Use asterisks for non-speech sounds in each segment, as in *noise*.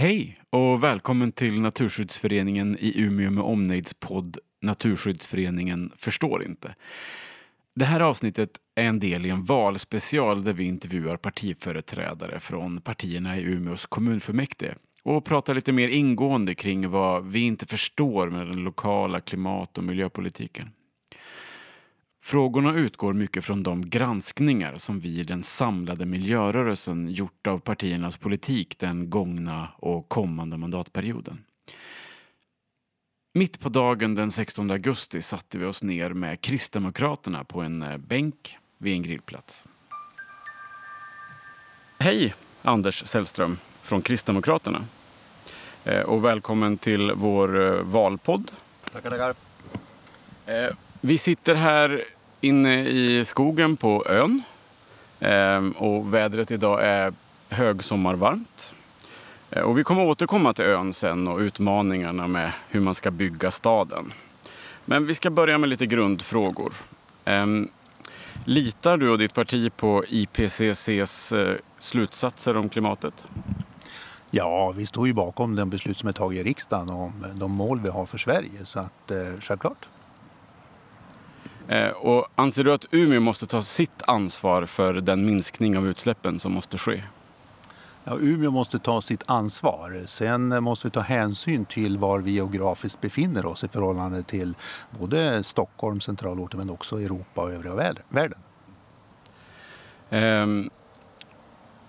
Hej och välkommen till Naturskyddsföreningen i Umeå med omnejds podd Naturskyddsföreningen förstår inte. Det här avsnittet är en del i en valspecial där vi intervjuar partiföreträdare från partierna i Umeås kommunfullmäktige och pratar lite mer ingående kring vad vi inte förstår med den lokala klimat och miljöpolitiken. Frågorna utgår mycket från de granskningar som vi i den samlade miljörörelsen gjort av partiernas politik den gångna och kommande mandatperioden. Mitt på dagen den 16 augusti satte vi oss ner med Kristdemokraterna på en eh, bänk vid en grillplats. Hej Anders Sällström från Kristdemokraterna. Eh, och välkommen till vår eh, valpodd. Tackar, tackar. Vi sitter här inne i skogen på ön. Ehm, och vädret idag är högsommarvarmt. Eh, och vi kommer återkomma till ön sen och utmaningarna med hur man ska bygga staden. Men vi ska börja med lite grundfrågor. Ehm, litar du och ditt parti på IPCCs eh, slutsatser om klimatet? Ja, vi står ju bakom den beslut som är tagna i riksdagen om de mål vi har för Sverige, så att eh, självklart. Eh, och anser du att Umeå måste ta sitt ansvar för den minskning av utsläppen som måste ske? Ja, Umeå måste ta sitt ansvar. Sen måste vi ta hänsyn till var vi geografiskt befinner oss i förhållande till både Stockholm, centralorten, men också Europa och övriga världen. Um,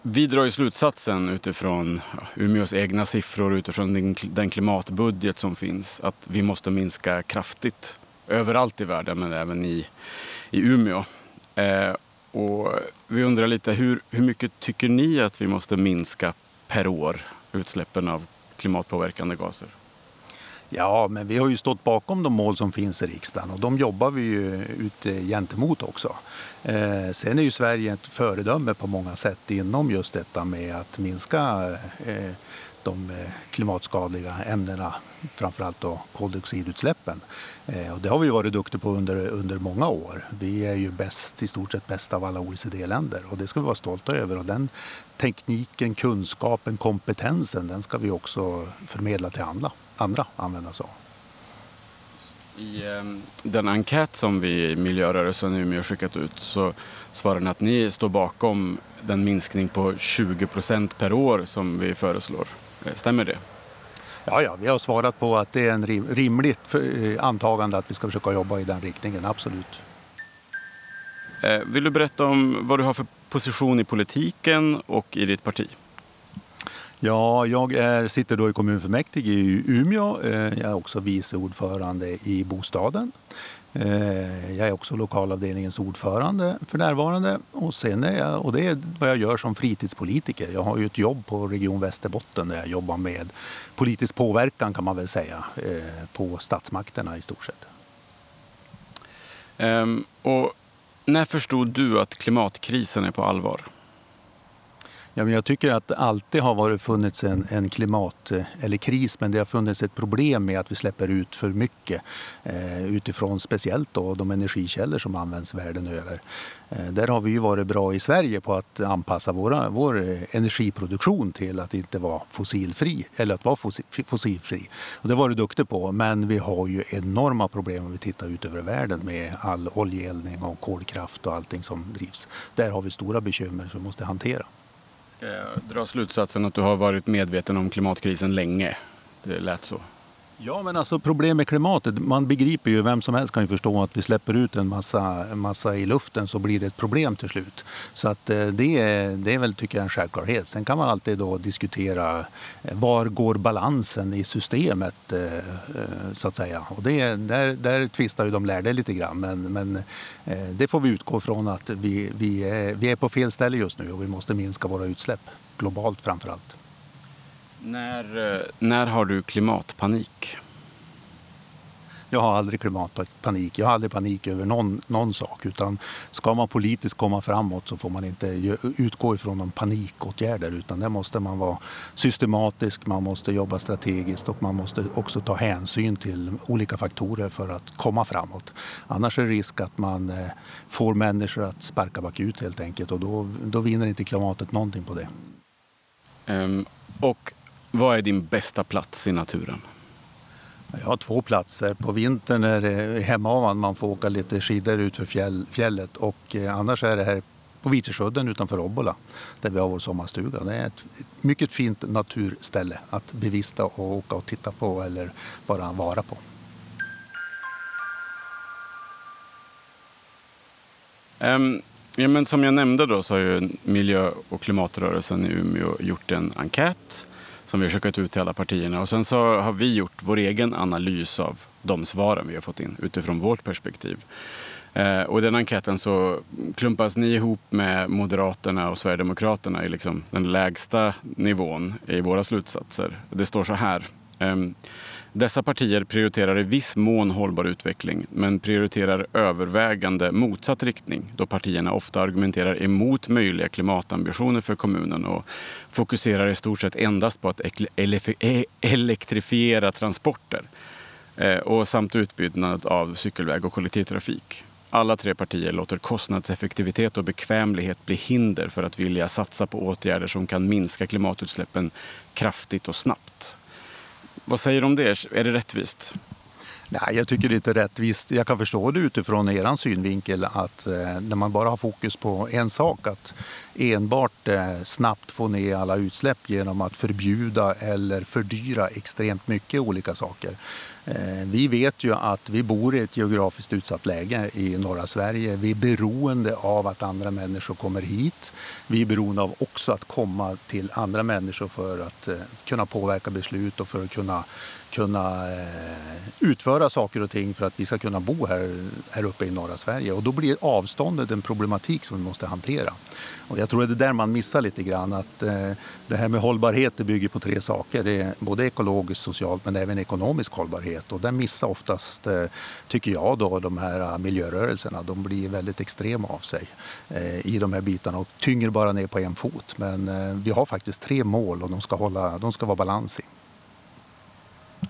vi drar ju slutsatsen utifrån Umeås egna siffror, utifrån den klimatbudget som finns, att vi måste minska kraftigt överallt i världen men även i, i Umeå. Eh, och vi undrar lite hur, hur mycket tycker ni att vi måste minska per år utsläppen av klimatpåverkande gaser? Ja, men vi har ju stått bakom de mål som finns i riksdagen och de jobbar vi ju ut eh, gentemot också. Eh, sen är ju Sverige ett föredöme på många sätt inom just detta med att minska eh, de eh, klimatskadliga ämnena, framförallt då koldioxidutsläppen. Eh, och det har vi varit duktiga på under, under många år. Vi är ju bäst, i stort sett bäst av alla OECD-länder och det ska vi vara stolta över. Och den tekniken, kunskapen, kompetensen, den ska vi också förmedla till andra, andra använda sig av. I ehm, den enkät som vi i miljörörelsen i Umeå skickat ut så svarar ni att ni står bakom den minskning på 20 procent per år som vi föreslår. Eh, stämmer det? Ja, ja, vi har svarat på att det är en rimligt eh, antagande att vi ska försöka jobba i den riktningen, absolut. Eh, vill du berätta om vad du har för position i politiken och i ditt parti? Ja, jag är, sitter då i kommunfullmäktige i Umeå. Jag är också vice ordförande i bostaden. Eh, jag är också lokalavdelningens ordförande för närvarande och, sen är jag, och det är vad jag gör som fritidspolitiker. Jag har ju ett jobb på Region Västerbotten där jag jobbar med politisk påverkan kan man väl säga eh, på statsmakterna i stort sett. Um, och när förstod du att klimatkrisen är på allvar? Ja, men jag tycker att det alltid har varit funnits en, en klimat eh, eller kris men det har funnits ett problem med att vi släpper ut för mycket eh, utifrån speciellt då de energikällor som används världen över. Eh, där har vi ju varit bra i Sverige på att anpassa våra, vår eh, energiproduktion till att inte vara fossilfri eller att vara fossilfri. Och det var du duktig på men vi har ju enorma problem om vi tittar ut över världen med all oljeeldning och kolkraft och allting som drivs. Där har vi stora bekymmer som vi måste hantera. Ska jag dra slutsatsen att du har varit medveten om klimatkrisen länge? Det lät så. Ja, men alltså problem med klimatet. Man begriper ju, vem som helst kan ju förstå att vi släpper ut en massa, massa i luften så blir det ett problem till slut. Så att eh, det, är, det är väl, tycker jag, en självklarhet. Sen kan man alltid då diskutera eh, var går balansen i systemet, eh, så att säga. Och det, där, där tvistar ju de lärde lite grann, men, men det får vi utgå från att vi, vi, är, vi är på fel ställe just nu och vi måste minska våra utsläpp, globalt framför allt. När, eh, när har du klimatpanik? Jag har aldrig klimatpanik. Jag har aldrig panik över någon, någon sak. Utan ska man politiskt komma framåt så får man inte utgå ifrån någon panikåtgärder. Utan där måste man vara systematisk, man måste jobba strategiskt och man måste också ta hänsyn till olika faktorer för att komma framåt. Annars är det risk att man eh, får människor att sparka bakut helt enkelt och då, då vinner inte klimatet någonting på det. Um, och Vad är din bästa plats i naturen? Jag har två platser. På vintern är det Hemavan, man får åka lite skidor ut för fjäll, fjället och eh, annars är det här på Vitesudden utanför Obbola där vi har vår sommarstuga. Det är ett, mycket fint naturställe att bevista och åka och titta på eller bara vara på. Um, ja, men som jag nämnde då så har ju miljö och klimatrörelsen i Umeå gjort en enkät som vi har skickat ut till alla partierna. Och sen så har vi gjort vår egen analys av de svaren vi har fått in utifrån vårt perspektiv. Eh, och i den enkäten så klumpas ni ihop med Moderaterna och Sverigedemokraterna i liksom den lägsta nivån i våra slutsatser. Det står så här. Eh, dessa partier prioriterar i viss mån hållbar utveckling men prioriterar övervägande motsatt riktning då partierna ofta argumenterar emot möjliga klimatambitioner för kommunen och fokuserar i stort sett endast på att e-, elektrifiera transporter eh, och samt utbyggnad av cykelväg och kollektivtrafik. Alla tre partier låter kostnadseffektivitet och bekvämlighet bli hinder för att vilja satsa på åtgärder som kan minska klimatutsläppen kraftigt och snabbt. Vad säger du om det? Är det rättvist? Nej, jag tycker det är inte rättvist. Jag kan förstå det utifrån er synvinkel att eh, när man bara har fokus på en sak, att enbart eh, snabbt få ner alla utsläpp genom att förbjuda eller fördyra extremt mycket olika saker. Eh, vi vet ju att vi bor i ett geografiskt utsatt läge i norra Sverige. Vi är beroende av att andra människor kommer hit. Vi är beroende av också att komma till andra människor för att eh, kunna påverka beslut och för att kunna kunna eh, utföra saker och ting för att vi ska kunna bo här, här uppe i norra Sverige. Och då blir avståndet en problematik som vi måste hantera. Och jag tror att det är där man missar lite grann. Att eh, det här med hållbarhet det bygger på tre saker. Det är både ekologiskt, socialt men även ekonomisk hållbarhet. Och där missar oftast, eh, tycker jag, då, de här miljörörelserna. De blir väldigt extrema av sig i de här bitarna och tynger bara ner på en fot. Men vi har faktiskt tre mål och de ska, hålla, de ska vara balans i.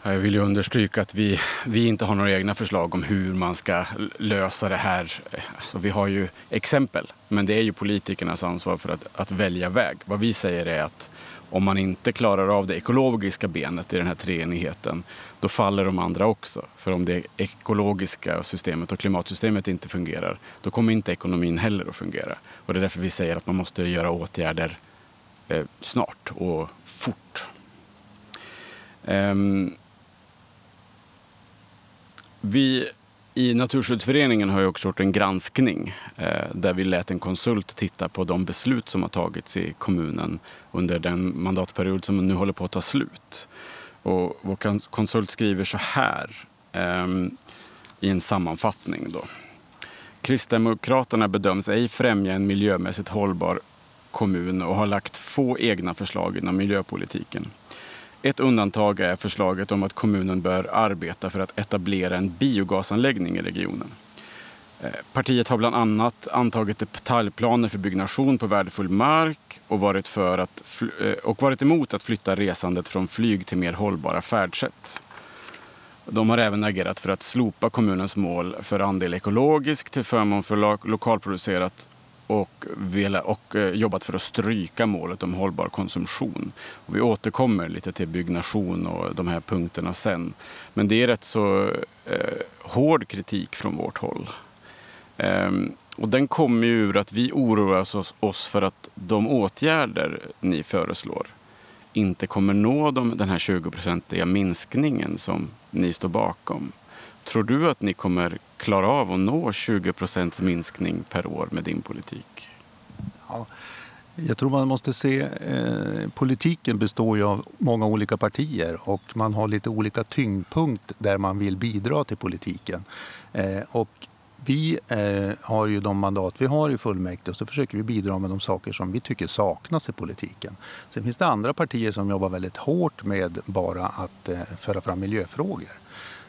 Jag vill ju understryka att vi, vi inte har några egna förslag om hur man ska lösa det här. Alltså, vi har ju exempel, men det är ju politikernas ansvar för att, att välja väg. Vad vi säger är att om man inte klarar av det ekologiska benet i den här treenigheten, då faller de andra också. För om det ekologiska systemet och klimatsystemet inte fungerar, då kommer inte ekonomin heller att fungera. Och det är därför vi säger att man måste göra åtgärder eh, snart och fort. Um, vi i Naturskyddsföreningen har ju också gjort en granskning eh, där vi lät en konsult titta på de beslut som har tagits i kommunen under den mandatperiod som nu håller på att ta slut. Och vår konsult skriver så här eh, i en sammanfattning. Då. Kristdemokraterna bedöms ej främja en miljömässigt hållbar kommun och har lagt få egna förslag inom miljöpolitiken. Ett undantag är förslaget om att kommunen bör arbeta för att etablera en biogasanläggning i regionen. Eh, partiet har bland annat antagit detaljplaner för byggnation på värdefull mark och varit, för att, eh, och varit emot att flytta resandet från flyg till mer hållbara färdsätt. De har även agerat för att slopa kommunens mål för andel ekologisk till förmån för lo lokalproducerat och, vela, och eh, jobbat för att stryka målet om hållbar konsumtion. Och vi återkommer lite till byggnation och de här punkterna sen. Men det är rätt så eh, hård kritik från vårt håll. Ehm, och den kommer ju ur att vi oroar oss, oss för att de åtgärder ni föreslår inte kommer nå de, den här 20-procentiga minskningen som ni står bakom. Tror du att ni kommer klara av att nå 20 procents minskning per år med din politik? Ja, jag tror man måste se, eh, politiken består ju av många olika partier och man har lite olika tyngdpunkt där man vill bidra till politiken. Eh, och vi eh, har ju de mandat vi har i fullmäktige och så försöker vi bidra med de saker som vi tycker saknas i politiken. Sen finns det andra partier som jobbar väldigt hårt med bara att eh, föra fram miljöfrågor.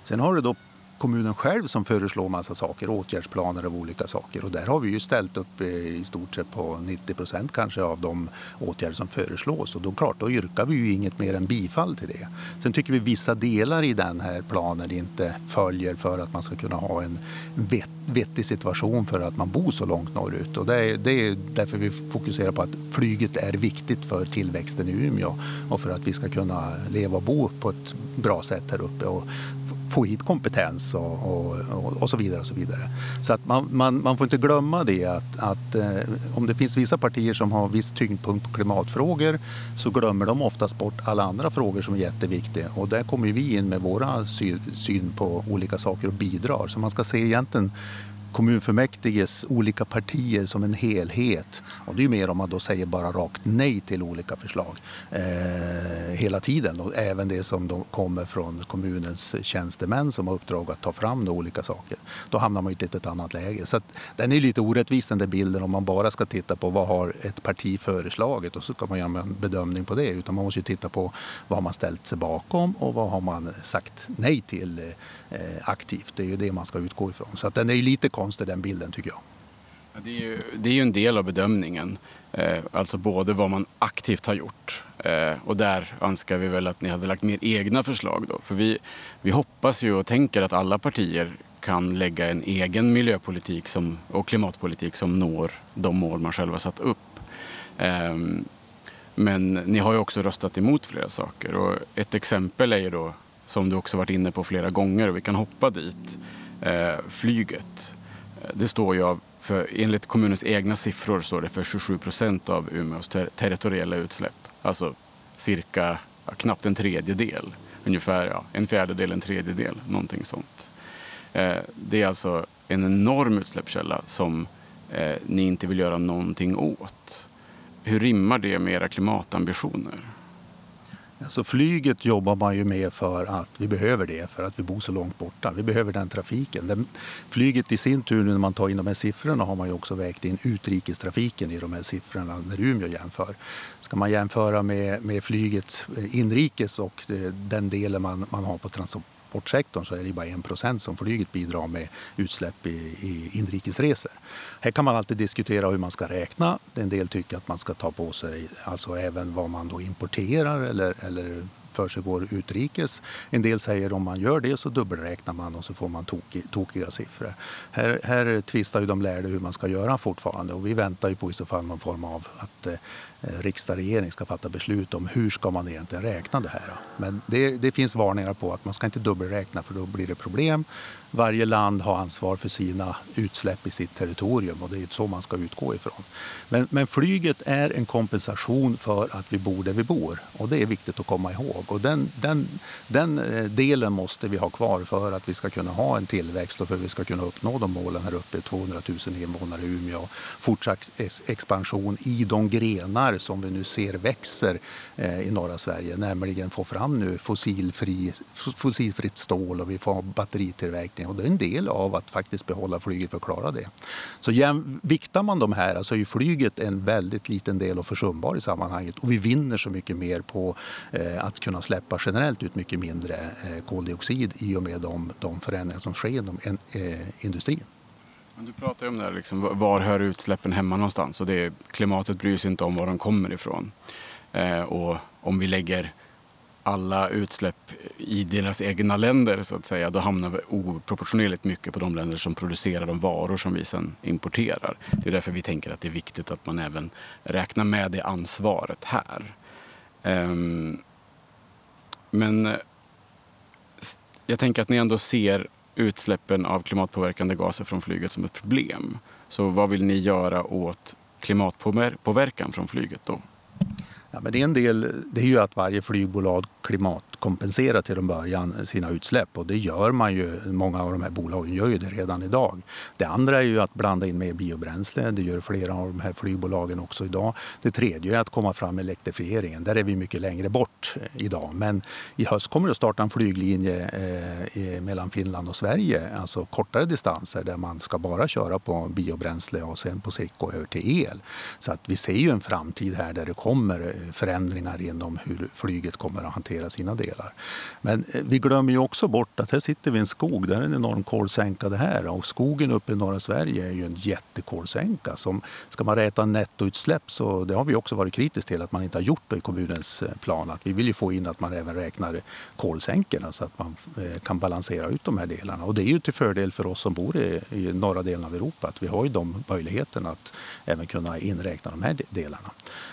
Sen har du då kommunen själv som föreslår massa saker, åtgärdsplaner av olika saker. Och där har vi ju ställt upp eh, i stort sett på 90 procent kanske av de åtgärder som föreslås. Och då klart, då yrkar vi ju inget mer än bifall till det. Sen tycker vi vissa delar i den här planen inte följer för att man ska kunna ha en vettig situation för att man bor så långt norrut. Och det är, det är därför vi fokuserar på att flyget är viktigt för tillväxten i Umeå och för att vi ska kunna leva och bo på ett bra sätt här uppe. Och få hit kompetens och, och, och, så vidare. och Så vidare. Så att man, man, man får inte glömma det att, att eh, om det finns vissa partier som har viss tyngdpunkt på klimatfrågor så glömmer de oftast bort alla andra frågor som är jätteviktiga. Och där kommer vi in med våra syn, syn på olika saker och bidrar. Så man ska se egentligen kommunfullmäktiges olika partier som en helhet. Och det är mer om man då säger bara rakt nej till olika förslag eh, hela tiden. Och även det som då kommer från kommunens tjänstemän som har uppdrag att ta fram olika saker. Då hamnar man i ett litet annat läge. Så den är lite orättvis den där bilden om man bara ska titta på vad har ett parti föreslagit och så ska man göra en bedömning på det. Utan man måste titta på vad har man ställt sig bakom och vad har man sagt nej till eh, Eh, aktivt. Det är ju det man ska utgå ifrån. Så att den är ju lite konstig den bilden tycker jag. Det är, ju, det är ju en del av bedömningen. Eh, alltså både vad man aktivt har gjort eh, och där önskar vi väl att ni hade lagt mer egna förslag då. För vi, vi hoppas ju och tänker att alla partier kan lägga en egen miljöpolitik som, och klimatpolitik som når de mål man själva satt upp. Eh, men ni har ju också röstat emot flera saker och ett exempel är ju då som du också varit inne på flera gånger och vi kan hoppa dit. Eh, flyget. Det står ju av, för enligt kommunens egna siffror står det för 27 procent av Umeås ter territoriella utsläpp. Alltså cirka, ja, knappt en tredjedel. Ungefär ja, en fjärdedel, en tredjedel, någonting sånt. Eh, det är alltså en enorm utsläppskälla som eh, ni inte vill göra någonting åt. Hur rimmar det med era klimatambitioner? Alltså flyget jobbar man ju med för att vi behöver det, för att vi bor så långt borta. Vi behöver den trafiken. Den, flyget i sin tur, när man tar in de här siffrorna, har man ju också vägt in utrikestrafiken i de här siffrorna när Umeå jämför. Ska man jämföra med, med flyget eh, inrikes och eh, den delen man, man har på transport transportsektorn så är det bara 1 procent som flyget bidrar med utsläpp i, i inrikesresor. Här kan man alltid diskutera hur man ska räkna. En del tycker att man ska ta på sig alltså även vad man då importerar eller, eller för sig går utrikes. En del säger att om man gör det så dubbelräknar man och så får man tokiga, tokiga siffror. Här, här tvistar ju de lärde hur man ska göra fortfarande och vi väntar ju på i så fall någon form av att eh, Eh, riksdag och regering ska fatta beslut om hur ska man egentligen räkna det här. Men det, det finns varningar på att man ska inte dubbelräkna för då blir det problem. Varje land har ansvar för sina utsläpp i sitt territorium och det är så man ska utgå ifrån. Men, men flyget är en kompensation för att vi bor där vi bor och det är viktigt att komma ihåg. Och den, den, den eh, delen måste vi ha kvar för att vi ska kunna ha en tillväxt och för att vi ska kunna uppnå de målen här uppe, 200 000 invånare i Umeå. Fortsatt expansion i de grenar som vi nu ser växer eh, i norra Sverige, nämligen få fram nu fossilfri, fossilfritt stål och vi får batteritillverkning och det är en del av att faktiskt behålla flyget för att klara det. Så jäm, viktar man de här så är ju flyget en väldigt liten del och försumbar i sammanhanget och vi vinner så mycket mer på eh, att kunna släppa generellt ut mycket mindre eh, koldioxid i och med de, de förändringar som sker inom en, eh, industrin du pratar ju om det här, liksom, var hör utsläppen hemma någonstans? Och det är, klimatet bryr sig inte om var de kommer ifrån. Eh, och om vi lägger alla utsläpp i deras egna länder så att säga, då hamnar vi oproportionerligt mycket på de länder som producerar de varor som vi sedan importerar. Det är därför vi tänker att det är viktigt att man även räknar med det ansvaret här. Ehm, men eh, jag tänker att ni ändå ser utsläppen av klimatpåverkande gaser från flyget som ett problem. Så vad vill ni göra åt klimatpåverkan från flyget då? Ja, men det är en del, det är ju att varje flygbolag klimatkompenserar till en början sina utsläpp och det gör man ju. Många av de här bolagen gör ju det redan idag. Det andra är ju att blanda in mer biobränsle. Det gör flera av de här flygbolagen också idag. Det tredje är att komma fram med elektrifieringen. Där är vi mycket längre bort idag. Men i höst kommer det att starta en flyglinje eh, mellan Finland och Sverige, alltså kortare distanser där man ska bara köra på biobränsle och sen på sikt gå över till el. Så att vi ser ju en framtid här där det kommer förändringar inom hur flyget kommer att hantera sina delar. Men eh, vi glömmer ju också bort att här sitter vi i en skog, där är en enorm kolsänka det här och skogen uppe i norra Sverige är ju en jättekolsänka. Som, ska man räta nettoutsläpp så det har vi också varit kritiska till att man inte har gjort i kommunens eh, plan. Att vi vill ju få in att man även räknar kolsänkorna så att man eh, kan balansera ut de här delarna. Och det är ju till fördel för oss som bor i, i norra delen av Europa att vi har ju de möjligheterna att även kunna inräkna de här delarna.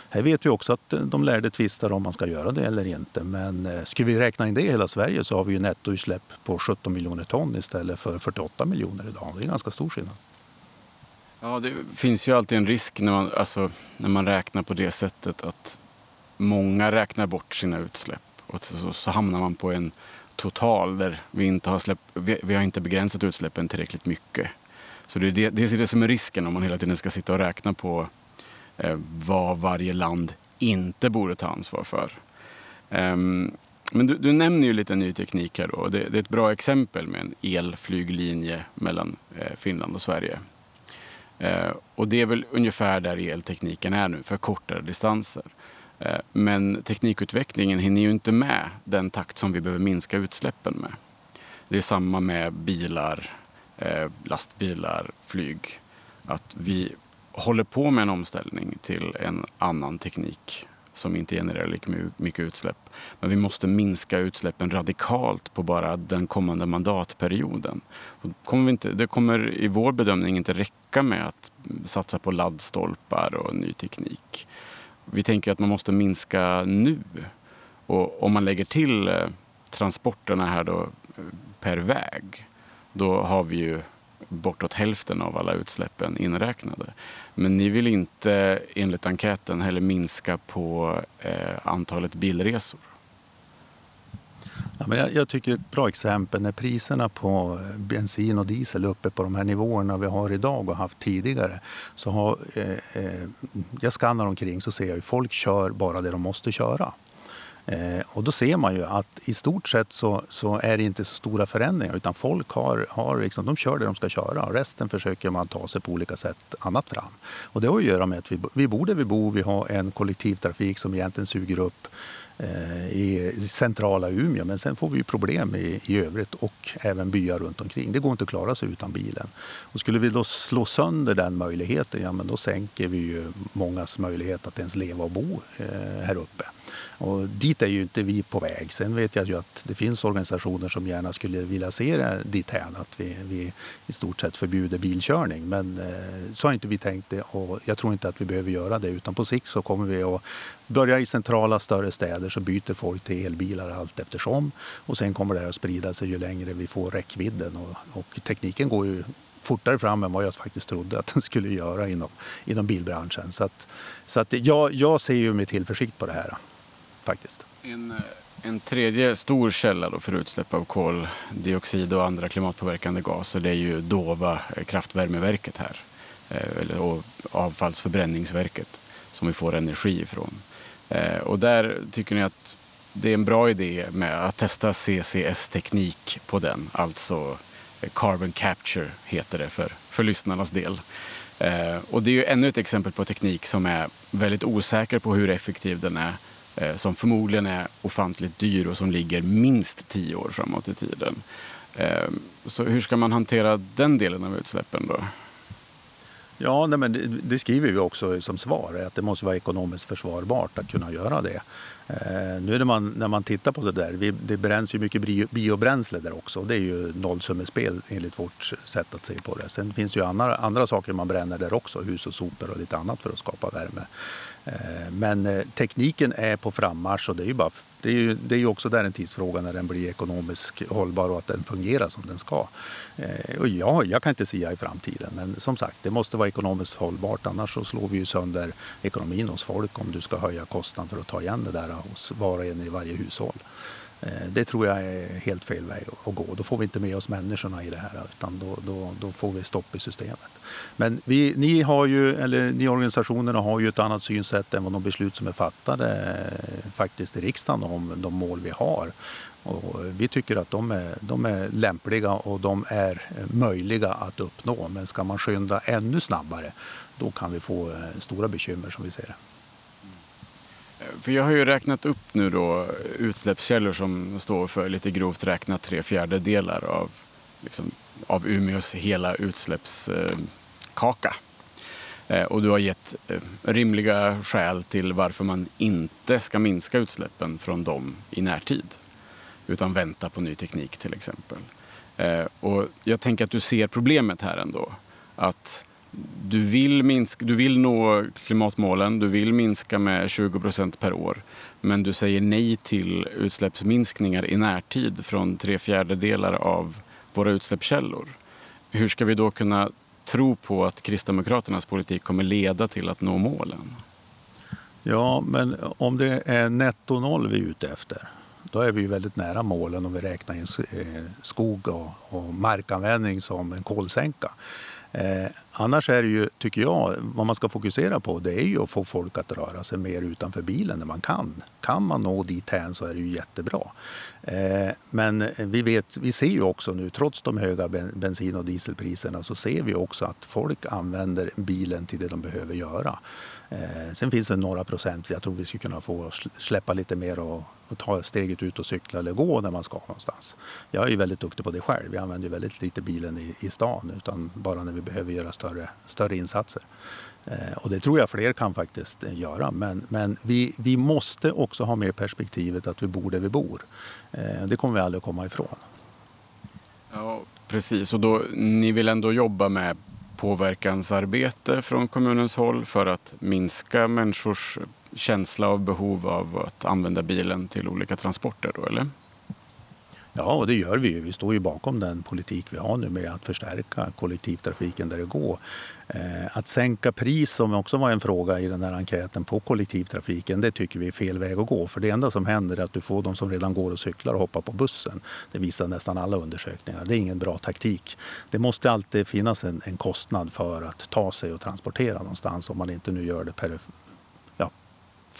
Här vet vi också att eh, de lärde tvistar om man ska göra det eller inte. Men skulle ska vi räkna in det i hela Sverige så har vi ju nettoutsläpp på 17 miljoner ton istället för 48 miljoner idag. Det är ganska stor skillnad. Ja, det finns ju alltid en risk när man, alltså, när man räknar på det sättet att många räknar bort sina utsläpp och så, så hamnar man på en total där vi inte har släpp, vi, vi har inte begränsat utsläppen tillräckligt mycket. Så det är det, det är det som är risken om man hela tiden ska sitta och räkna på Eh, vad varje land inte borde ta ansvar för. Ehm, men du, du, nämner ju lite ny teknik här då. Det, det, är ett bra exempel med en elflyglinje mellan eh, Finland och Sverige. Eh, och det är väl ungefär där eltekniken är nu, för kortare distanser. Men teknikutvecklingen hinner ju inte med den takt som vi behöver minska utsläppen med. Det är samma med bilar, lastbilar, flyg. Att vi håller på med en omställning till en annan teknik som inte genererar lika mycket utsläpp. Men vi måste minska utsläppen radikalt på bara den kommande mandatperioden. Kommer vi inte, det kommer i vår bedömning inte räcka med att satsa på laddstolpar och ny teknik. Vi tänker att man måste minska nu. Och om man lägger till eh, transporterna här då eh, per väg, då har vi ju bortåt hälften av alla utsläppen inräknade. Men ni vill inte enligt enkäten heller minska på eh, antalet bilresor. Ja, men jag, jag, tycker ett bra exempel när priserna på eh, bensin och diesel är uppe på de här nivåerna vi har idag och haft tidigare. Så har, eh, eh, jag skannar omkring så ser jag att folk kör bara det de måste köra. Eh, och då ser man ju att i stort sett så, så, är det inte så stora förändringar utan folk har, har liksom, de kör det de ska köra och resten försöker man ta sig på olika sätt annat fram. Och det har att göra med att vi, vi bor där vi bor, vi har en kollektivtrafik som egentligen suger upp Eh, i centrala Umeå. Men sen får vi problem i, i övrigt och även byar runt omkring. Det går inte att klara sig utan bilen. Och skulle vi då slå sönder den möjligheten, ja men då sänker vi ju mångas möjlighet att ens leva och bo eh, här uppe. Och dit är ju inte vi på väg. Sen vet jag ju att det finns organisationer som gärna skulle vilja se det dithän att vi, vi i stort sett förbjuder bilkörning. Men eh, så har inte vi tänkt det och jag tror inte att vi behöver göra det utan på sikt så kommer vi att börja i centrala större städer så byter folk till elbilar allt eftersom och sen kommer det här att sprida sig ju längre vi får räckvidden och, och tekniken går ju fortare fram än vad jag faktiskt trodde att den skulle göra inom, inom bilbranschen. Så, att, så att jag, jag ser ju med tillförsikt på det här faktiskt. En, eh, en tredje stor källa då för utsläpp av koldioxid och andra klimatpåverkande gaser det är ju Dova eh, kraftvärmeverket här. Eh, och avfallsförbränningsverket som vi får energi ifrån. Och där tycker ni att det är en bra idé med att testa CCS-teknik på den, alltså Carbon Capture heter det för, för lyssnarnas del. Eh, och det är ju ännu ett exempel på teknik som är väldigt osäker på hur effektiv den är Eh, som förmodligen är ofantligt dyr och som ligger minst tio år framåt i tiden. Eh, så hur ska man hantera den delen av utsläppen då? Ja, nej, men det, det, skriver vi också som svar, att det måste vara ekonomiskt försvarbart att kunna göra det. Eh, nu när man, när man tittar på det där, vi, det bränns ju mycket bio, biobränsle där också. Det är ju nollsummespel enligt vårt sätt att se på det. Sen finns ju andra, andra saker man bränner där också, hus och sopor och lite annat för att skapa värme. Eh, men eh, tekniken är på frammarsch och det är ju, bara, det är ju, det är ju också där en tidsfråga när den blir ekonomiskt hållbar och att den fungerar som den ska. Eh, och ja, jag kan inte säga i framtiden men som sagt det måste vara ekonomiskt hållbart annars så slår vi ju sönder ekonomin hos folk om du ska höja kostnaden för att ta igen det där hos var och en i varje hushåll. Eh, det tror jag är helt fel väg att gå. Då får vi inte med oss människorna i det här utan då, då, då får vi stopp i systemet. Men vi, ni, har ju, eller ni organisationerna har ju ett annat synsätt än vad de beslut som är fattade eh, faktiskt i riksdagen om de mål vi har. Och vi tycker att de är, de är lämpliga och de är möjliga att uppnå. Men ska man skynda ännu snabbare då kan vi få eh, stora bekymmer som vi ser det. För jag har ju räknat upp nu då utsläppskällor som står för lite grovt räknat tre fjärdedelar av, liksom, av Umeås hela utsläppskaka. Eh, och du har gett eh, rimliga skäl till varför man inte ska minska utsläppen från dem i närtid. Utan vänta på ny teknik till exempel. Eh, och jag tänker att du ser problemet här ändå. Att du vill, minska, du vill nå klimatmålen, du vill minska med 20 procent per år. Men du säger nej till utsläppsminskningar i närtid från tre fjärdedelar av våra utsläppskällor. Hur ska vi då kunna tro på att Kristdemokraternas politik kommer leda till att nå målen? Ja, men om det är netto noll vi är ute efter, då är vi ju väldigt nära målen om vi räknar in eh, skog och markanvändning som en kolsänka. Eh, annars är det ju, tycker jag, vad man ska fokusera på det är ju att få folk att röra sig mer utanför bilen när man kan. Kan man nå dithän så är det ju jättebra. Eh, men vi, vet, vi ser ju också nu, trots de höga bensin och dieselpriserna, så ser vi också att folk använder bilen till det de behöver göra. Eh, sen finns det några procent jag tror vi skulle kunna få släppa lite mer och, och, ta steget ut och cykla eller gå när man ska någonstans. Jag är ju väldigt duktig på det själv. Jag använder väldigt lite bilen i, i stan utan bara när vi behöver göra större, större insatser. Eh, och det tror jag fler kan faktiskt eh, göra. Men, men vi, vi måste också ha med perspektivet att vi bor där vi bor. Eh, det kommer vi aldrig att komma ifrån. Ja, precis. Och då, ni vill ändå jobba med påverkansarbete från kommunens håll för att minska människors känsla av behov av att använda bilen till olika transporter då, eller? Ja, och det gör vi ju. Vi står ju bakom den politik vi har nu med att förstärka kollektivtrafiken där det går. Eh, att sänka pris, som också var en fråga i den här enkäten, på kollektivtrafiken, det tycker vi är fel väg att gå. För det enda som händer är att du får de som redan går och cyklar och hoppa på bussen. Det visar nästan alla undersökningar. Det är ingen bra taktik. Det måste alltid finnas en, en kostnad för att ta sig och transportera någonstans om man inte nu gör det per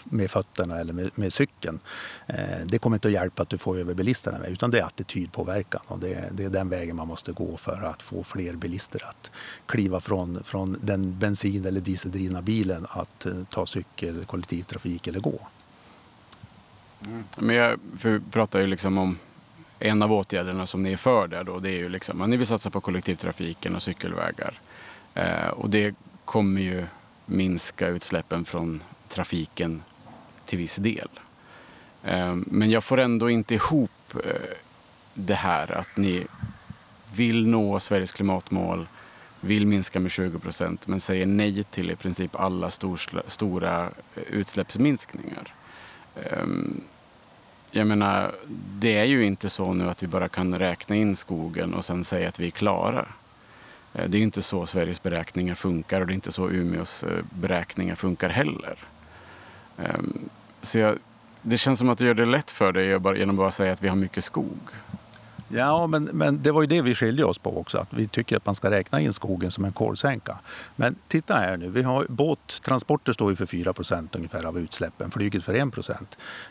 med fötterna eller med, med cykeln. Eh, det kommer inte att hjälpa att du får över bilisterna utan det är attitydpåverkan och det, det, är den vägen man måste gå för att få fler bilister att kliva från, från den bensin eller dieseldrivna bilen att eh, ta cykel, kollektivtrafik eller gå. Mm. Men jag för pratar ju liksom om en av åtgärderna som ni är för där då, det är ju liksom att ni vill satsa på kollektivtrafiken och cykelvägar. Eh, och det kommer ju minska utsläppen från trafiken till viss del. Eh, men jag får ändå inte ihop eh, det här att ni vill nå Sveriges klimatmål, vill minska med 20 procent men säger nej till i princip alla stora eh, utsläppsminskningar. Ehm, jag menar, det är ju inte så nu att vi bara kan räkna in skogen och sen säga att vi är klara. Det är inte så Sveriges beräkningar funkar och det är inte så Umeås beräkningar funkar heller. Ehm, så jag, det känns som att du gör det lätt för dig genom att bara säga att vi har mycket skog. Ja, men, men det var ju det vi skiljer oss på också. Att vi tycker att man ska räkna in skogen som en kolsänka. Men titta här nu. Vi har, båttransporter står ju för 4% ungefär av utsläppen. Flyget för 1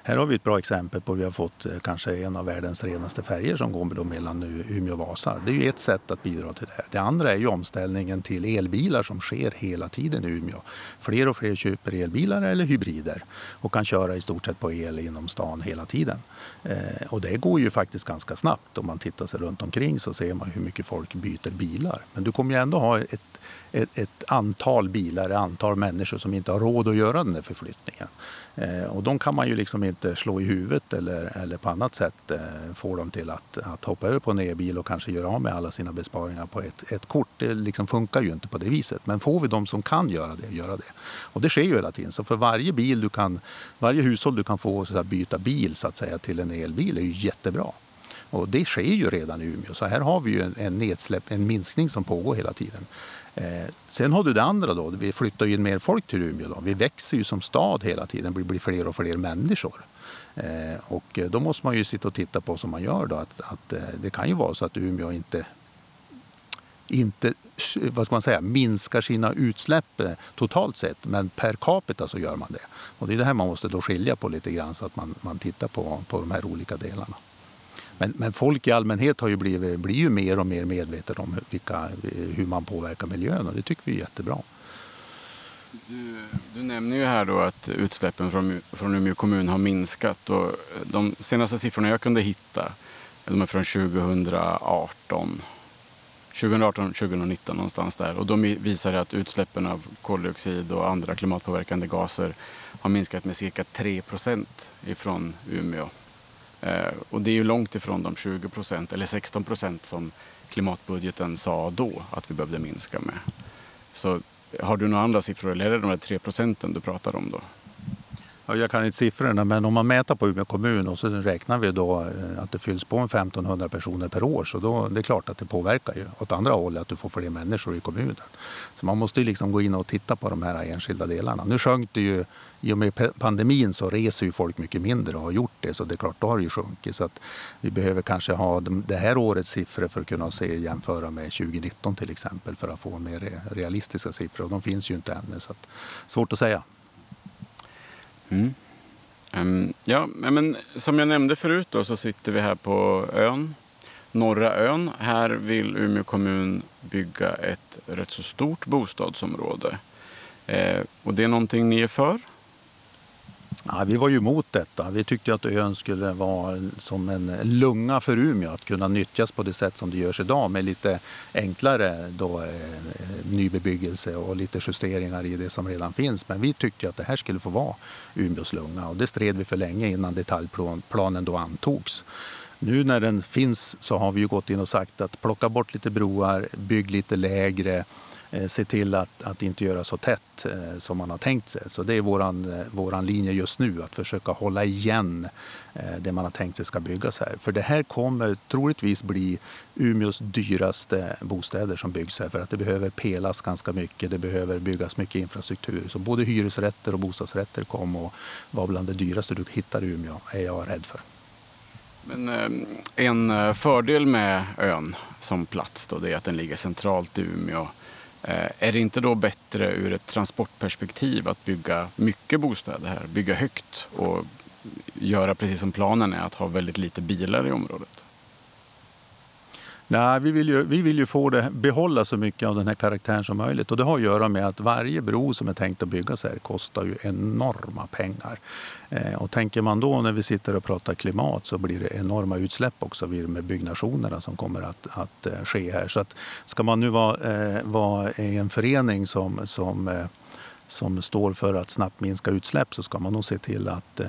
Här har vi ett bra exempel på att vi har fått eh, kanske en av världens renaste färger som går mellan Umeå och Vasa. Det är ju ett sätt att bidra till det. här. Det andra är ju omställningen till elbilar som sker hela tiden i Umeå. Fler och fler köper elbilar eller hybrider och kan köra i stort sett på el inom stan hela tiden. Eh, och det går ju faktiskt ganska snabbt man tittar sig runt omkring så ser man hur mycket folk byter bilar. Men du kommer ju ändå ha ett, ett, ett antal bilar, ett antal människor som inte har råd att göra den där förflyttningen. Eh, och de kan man ju liksom inte slå i huvudet eller, eller på annat sätt eh, få dem till att, att hoppa över på en e-bil och kanske göra av med alla sina besparingar på ett, ett kort. Det liksom funkar ju inte på det viset. Men får vi de som kan göra det, göra det. Och det sker ju hela tiden. Så för varje bil du kan, varje hushåll du kan få så byta bil så att säga till en elbil är ju jättebra. Och det sker ju redan i Umeå. Så här har vi ju en, en nedsläpp, en minskning som pågår hela tiden. Eh, sen har du det andra då. Vi flyttar ju in mer folk till Umeå. Då. Vi växer ju som stad hela tiden. Det blir fler och fler människor. Eh, och då måste man ju sitta och titta på som man gör då. Att, att eh, det kan ju vara så att Umeå inte inte vad ska man säga, minskar sina utsläpp eh, totalt sett, men per capita så gör man det. Och det är det här man måste då skilja på lite grann så att man, man tittar på, på de här olika delarna. Men, men folk i allmänhet har ju blivit, blir ju mer och mer medvetna om vilka, hur man påverkar miljön och det tycker vi är jättebra. Du, du, nämner ju här då att utsläppen från, från Umeå kommun har minskat. Och de senaste siffrorna jag kunde hitta de är från 2018. 2018, 2019 någonstans där. Och de visar att utsläppen av koldioxid och andra klimatpåverkande gaser har minskat med cirka 3 procent ifrån Umeå. Eh, och det är ju långt ifrån de 20 procent eller 16 procent som klimatbudgeten sa då att vi behövde minska med. Så har du några andra siffror eller är det de där 3 procenten du pratar om då? Jag kan inte siffrorna, men om man mäter på Umeå kommun och så räknar vi då eh, att det fylls på en 1500 personer per år så då det är klart att det påverkar ju åt andra hållet att du får fler människor i kommunen. Så man måste ju liksom gå in och titta på de här enskilda delarna. Nu sjönk det ju, i och med pandemin så reser ju folk mycket mindre och har gjort det så det är klart, då har det ju sjunkit. Så att vi behöver kanske ha det här årets siffror för att kunna se jämföra med 2019 till exempel för att få mer realistiska siffror och de finns ju inte ännu så att, svårt att säga. Mm. Um, ja, men som jag nämnde förut då, så sitter vi här på ön, Norra ön. Här vill Umeå kommun bygga ett rätt så stort bostadsområde. Eh, och det är någonting ni är för? Ja, vi var ju emot detta. Vi tyckte att ön skulle vara som en lunga för Umeå, att kunna nyttjas på det sätt som det görs idag med lite enklare då, eh, nybebyggelse och lite justeringar i det som redan finns. Men vi tyckte att det här skulle få vara Umeås lunga och det stred vi för länge innan detaljplanen då antogs. Nu när den finns så har vi ju gått in och sagt att plocka bort lite broar, bygg lite lägre, Eh, se till att, att inte göra så tätt eh, som man har tänkt sig. Så det är våran, eh, våran linje just nu, att försöka hålla igen det man har tänkt sig ska byggas här. För det här kommer troligtvis bli Umeås dyraste bostäder som byggs här för att det behöver pelas ganska mycket, det behöver byggas mycket infrastruktur. Så både hyresrätter och bostadsrätter kommer att vara bland det dyraste du hittar i Umeå, är jag rädd för. Men en fördel med ön som plats då, det är att den ligger centralt i Umeå Eh, är det inte då bättre ur ett transportperspektiv att bygga mycket bostäder här, bygga högt och göra precis som planen är, att ha väldigt lite bilar i området? Nej, vi vill ju, vi vill ju få det, behålla så mycket av den här karaktären som möjligt. Och det har att göra med att varje bro som är tänkt att byggas här kostar ju enorma pengar. Eh, och tänker man då när vi sitter och pratar klimat så blir det enorma utsläpp också vid med byggnationerna som kommer att, att eh, ske här. Så att ska man nu vara, eh, vara en förening som, som eh, som står för att snabbt minska utsläpp så ska man nog se till att eh,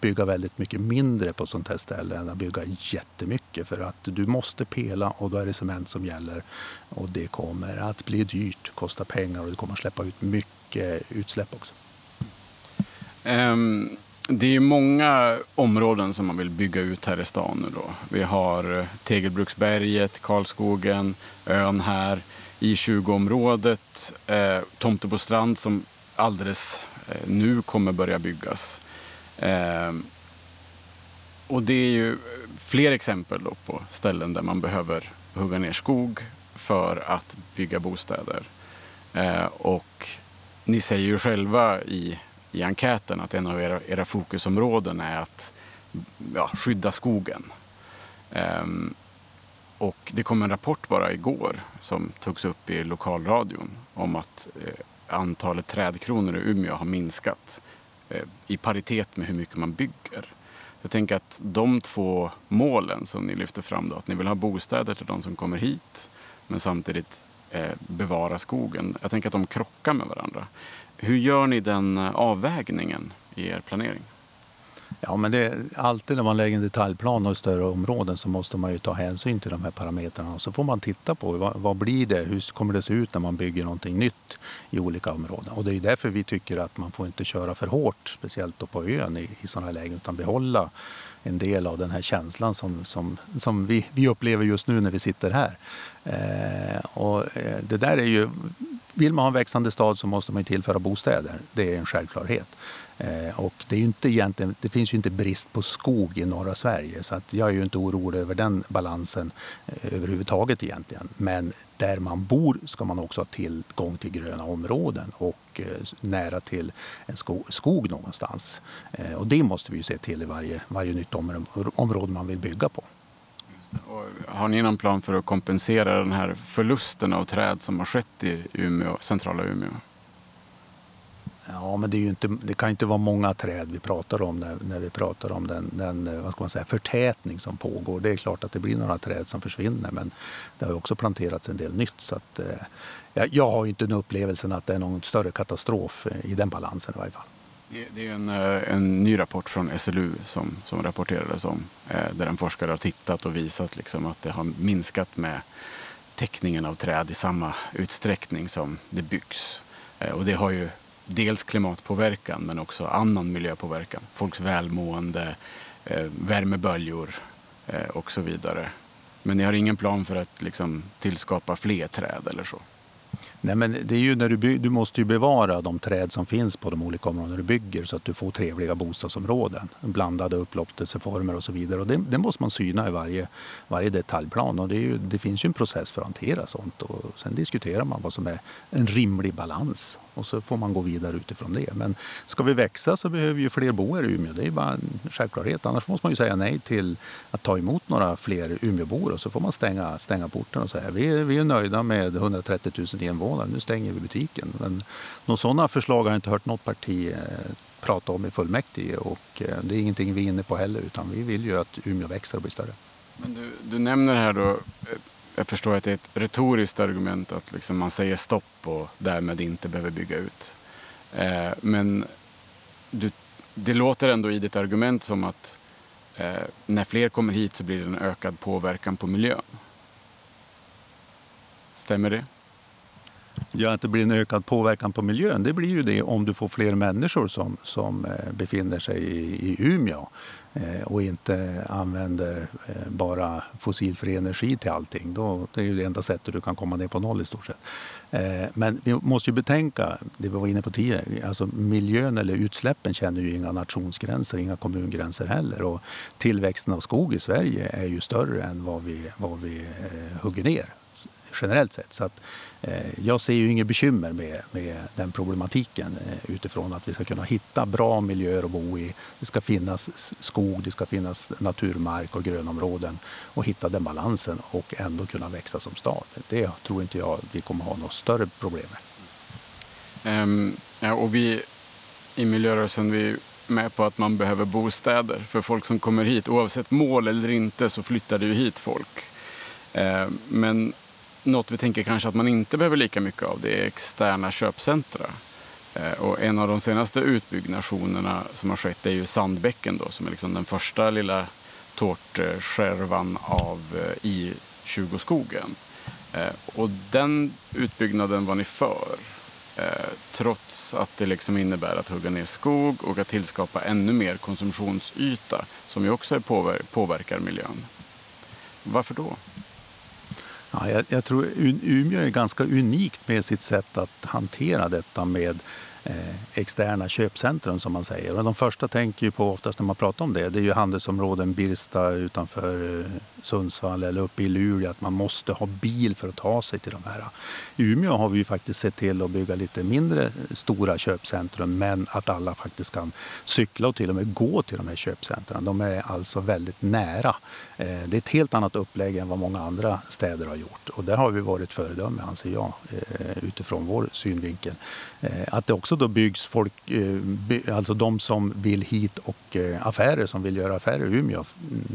bygga väldigt mycket mindre på sånt här ställe än att bygga jättemycket. För att du måste pela och då är det cement som gäller. Och det kommer att bli dyrt, kosta pengar och det kommer att släppa ut mycket utsläpp också. Um, det är många områden som man vill bygga ut här i stan nu då. Vi har eh, Tegelbruksberget, Karlskogen, ön här. I20-området, eh, Tomtebostrand som alldeles eh, nu kommer börja byggas. Eh, och det är ju eh, fler exempel då på ställen där man behöver hugga ner skog för att bygga bostäder. Eh, och ni säger ju själva i, i enkäten att en av era, era fokusområden är att ja, skydda skogen. Um, och det kom en rapport bara igår som togs upp i lokalradion om att eh, antalet trädkronor i Umeå har minskat eh, i paritet med hur mycket man bygger. Jag tänker att de två målen som ni lyfter fram, då, att ni vill ha bostäder till de som kommer hit men samtidigt eh, bevara skogen. Jag tänker att de krockar med varandra. Hur gör ni den eh, avvägningen i er planering? Ja, men det, alltid när man lägger en detaljplan och större områden så måste man ju ta hänsyn till de här parametrarna. Och så får man titta på vad, vad, blir det, hur kommer det se ut när man bygger någonting nytt i olika områden. Och det är därför vi tycker att man får inte köra för hårt, speciellt då på ön i, i sådana här lägen, utan behålla en del av den här känslan som, som, som vi, vi upplever just nu när vi sitter här. Eh, och eh, det där är ju, vill man ha en växande stad så måste man tillföra bostäder. Det är en självklarhet. Eh, och det, är inte egentligen, det finns ju inte brist på skog i norra Sverige så att jag är ju inte orolig över den balansen eh, överhuvudtaget egentligen. Men där man bor ska man också ha tillgång till gröna områden och eh, nära till en skog, skog någonstans. Och det måste vi ju se till i varje, varje nytt område man vill bygga på. har ni någon plan för att kompensera den här förlusten av träd som har skett i Umeå, centrala Umeå? Ja, men det, är inte, det kan inte vara många träd vi pratar om när, när vi pratar om den, den eh, vad ska man säga, förtätning som pågår. Det är klart att det blir några träd som försvinner men det har också planterats en del nytt. Så att, eh, jag har inte den upplevelsen att det är någon större katastrof eh, i den balansen i varje fall. Det är en, eh, en ny rapport från SLU som, som rapporterades om där en forskare har tittat och visat liksom att det har minskat med täckningen av träd i samma utsträckning som det byggs. Och det har ju dels klimatpåverkan men också annan miljöpåverkan. Folks välmående, eh, värmeböljor eh, och så vidare. Men ni har ingen plan för att liksom tillskapa fler träd eller så? Nej, men det är ju när du, by- du måste ju bevara de träd som finns på de olika områdena du bygger så att du får trevliga bostadsområden. Blandade upplåtelseformer och så vidare. Och det, det måste man syna i varje, varje detaljplan. Och det, ju, det, finns ju en process för att hantera sånt. Och sen diskuterar man vad som är en rimlig balans. Och så får man gå vidare utifrån det. Men ska vi växa så behöver vi ju fler bo i Umeå. Det är bara en självklarhet. Annars måste man ju säga nej till att ta emot några fler Umeåbor. Och så får man stänga, stänga porten och säga vi, vi är nöjda med 130 000 invånare. Nu stänger vi butiken. Men några sådana förslag har jag inte hört något parti eh, prata om i fullmäktige. Och eh, det är ingenting vi är inne på heller. Utan vi vill ju att Umeå växer och blir större. Men du, du nämner här då eh, jag förstår att det är ett retoriskt argument att liksom man säger stopp och därmed inte behöver bygga ut. Eh, men du, det låter ändå i ditt argument som att eh, när fler kommer hit så blir det en ökad påverkan på miljön. Stämmer det? Ja, att det blir en ökad påverkan på miljön, det blir ju det om du får fler människor som, som eh, befinner sig i, i Umeå Eh, och inte använder eh, bara fossilfri energi till allting. Då, det är ju det enda sättet du kan komma ner på noll i stort sett. Eh, men vi måste ju betänka, det vi var inne på tidigare, alltså miljön eller utsläppen känner ju inga nationsgränser, inga kommungränser heller. Och tillväxten av skog i Sverige är ju större än vad vi, vad vi hugger ner generellt sett. Så att, eh, jag ser ju inget bekymmer med, med den problematiken eh, utifrån att vi ska kunna hitta bra miljöer att bo i. Det ska finnas skog, det ska finnas naturmark och grönområden och hitta den balansen och ändå kunna växa som stad. Det tror inte jag vi kommer ha något större problem med. Um, ja, och vi i miljörörelsen vi är med på att man behöver bostäder för folk som kommer hit. Oavsett mål eller inte så flyttar det ju hit folk. Ehm, men något vi tänker kanske att man inte behöver lika mycket av det är externa köpcentra. Eh, och en av de senaste utbyggnationerna som har skett är ju Sandbäcken då, som är liksom den första lilla tårtskärvan av eh, I20-skogen. Eh, och den utbyggnaden var ni för. Trots att det liksom innebär att hugga ner skog och att tillskapa ännu mer konsumtionsyta som ju också påverkar miljön. Varför då? Ja, jag, jag, tror Umeå är ganska unikt med sitt sätt att hantera detta med eh, externa köpcentrum som man säger. Och de första tänker ju på oftast när man pratar om det, det är ju handelsområden Birsta utanför eh, Sundsvall eller uppe i Luleå att man måste ha bil för att ta sig till de här. I Umeå har vi ju faktiskt sett till att bygga lite mindre stora köpcentrum men att alla faktiskt kan cykla och till och med gå till de här köpcentren. De är alltså väldigt nära. Eh, det är ett helt annat upplägg än vad många andra städer har gjort och där har vi varit föredöme anser jag eh, utifrån vår synvinkel. Eh, att det också då byggs folk, alltså de som vill hit och affärer som vill göra affärer i Umeå.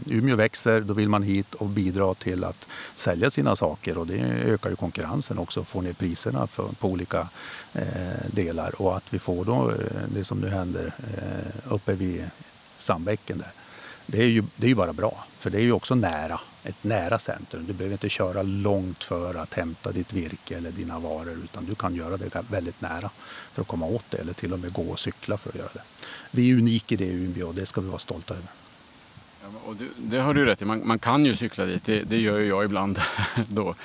Umeå växer, då vill man hit dit och bidra till att sälja sina saker och det ökar ju konkurrensen också, får ner priserna för, på olika eh, delar och att vi får då eh, det som nu händer eh, uppe vid Sandbäcken där. Det är, ju, det är ju bara bra, för det är ju också nära, ett nära centrum. Du behöver inte köra långt för att hämta ditt virke eller dina varor utan du kan göra det väldigt nära för att komma åt det eller till och med gå och cykla för att göra det. Vi är unika i det i Umeå och det ska vi vara stolta över. Och det, det har du rätt i, man, man, kan ju cykla dit, det, det gör ju jag ibland *laughs* då.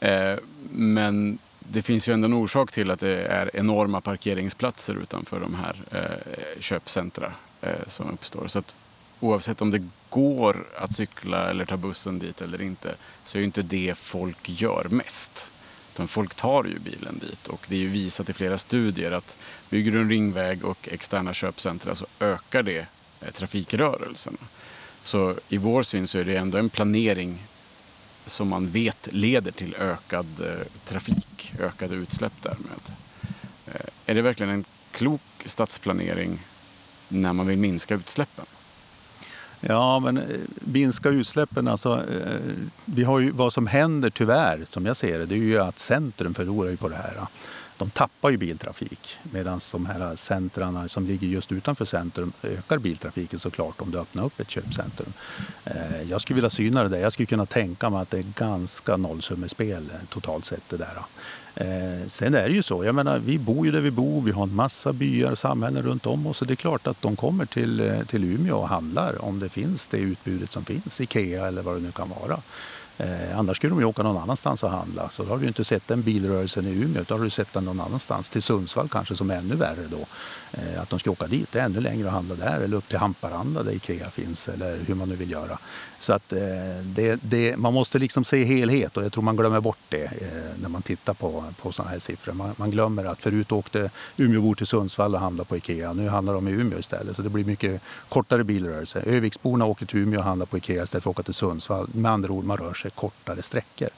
Eh, men det finns ju ändå en orsak till att det är enorma parkeringsplatser utanför de här eh, köpcentra eh, som uppstår. Så att oavsett om det går att cykla eller ta bussen dit eller inte så är ju inte det folk gör mest. Utan folk tar ju bilen dit och det är ju visat i flera studier att bygger du en ringväg och externa köpcentra så ökar det eh, trafikrörelserna. Så i vår syn så är det ändå en planering som man vet leder till ökad eh, trafik, ökade utsläpp därmed. Eh, är det verkligen en klok stadsplanering när man vill minska utsläppen? Ja, men eh, minska utsläppen, alltså, vi har ju, vad som händer tyvärr, som jag ser det, det är ju att centrum förlorar ju på det här de tappar ju biltrafik. Medan de här centrarna som ligger just utanför centrum ökar biltrafiken såklart om du öppnar upp ett köpcentrum. Eh, jag skulle vilja syna det där. Jag skulle kunna tänka mig att det är ganska nollsummespel eh, totalt sett det där. Eh, sen är det ju så, jag menar vi bor ju där vi bor, vi har en massa byar, samhällen runt om oss och det är klart att de kommer till, till Umeå och handlar om det finns det utbudet som finns, Ikea eller vad det nu kan vara. Eh, annars skulle de ju åka någon annanstans och handla. Så då har du inte sett den bilrörelsen i Umeå, då har du sett den någon annanstans. Till Sundsvall kanske, som är ännu värre då. Eh, att de ska åka dit, det är ännu längre att handla där. Eller upp till Hamparanda där Ikea finns, eller hur man nu vill göra. Så att eh, det, det, man måste liksom se helhet och jag tror man glömmer bort det eh, när man tittar på, på sådana här siffror. Man, man, glömmer att förut åkte Umeåbor till Sundsvall och handlade på Ikea. Nu handlar de i Umeå istället, så det blir mycket kortare bilrörelse. Öviksborna åker till Umeå och handlar på Ikea istället för att åka till Sundsvall. Med andra ord, man rör sig kortare sträckor.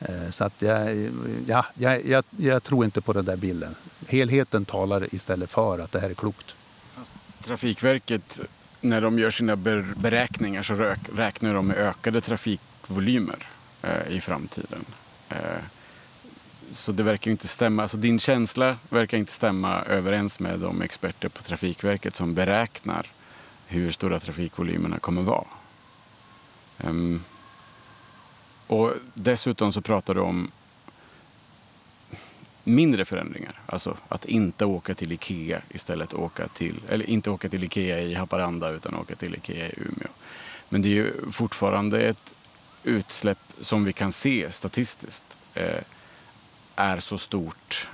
Eh, så att jag, ja, jag, jag, jag, tror inte på den där bilden. Helheten talar istället för att det här är klokt. Fast Trafikverket, när de gör sina beräkningar så räknar de med ökade trafikvolymer eh, i framtiden. Eh, så det verkar inte stämma. Alltså din känsla verkar inte stämma överens med de experter på Trafikverket som beräknar hur stora trafikvolymerna kommer vara. Um, och dessutom så pratar du om mindre förändringar. Alltså att inte åka till Ikea istället åka till, eller inte åka till Ikea i Haparanda utan åka till Ikea i Umeå. Men det är ju fortfarande ett utsläpp som vi kan se statistiskt eh, är så stort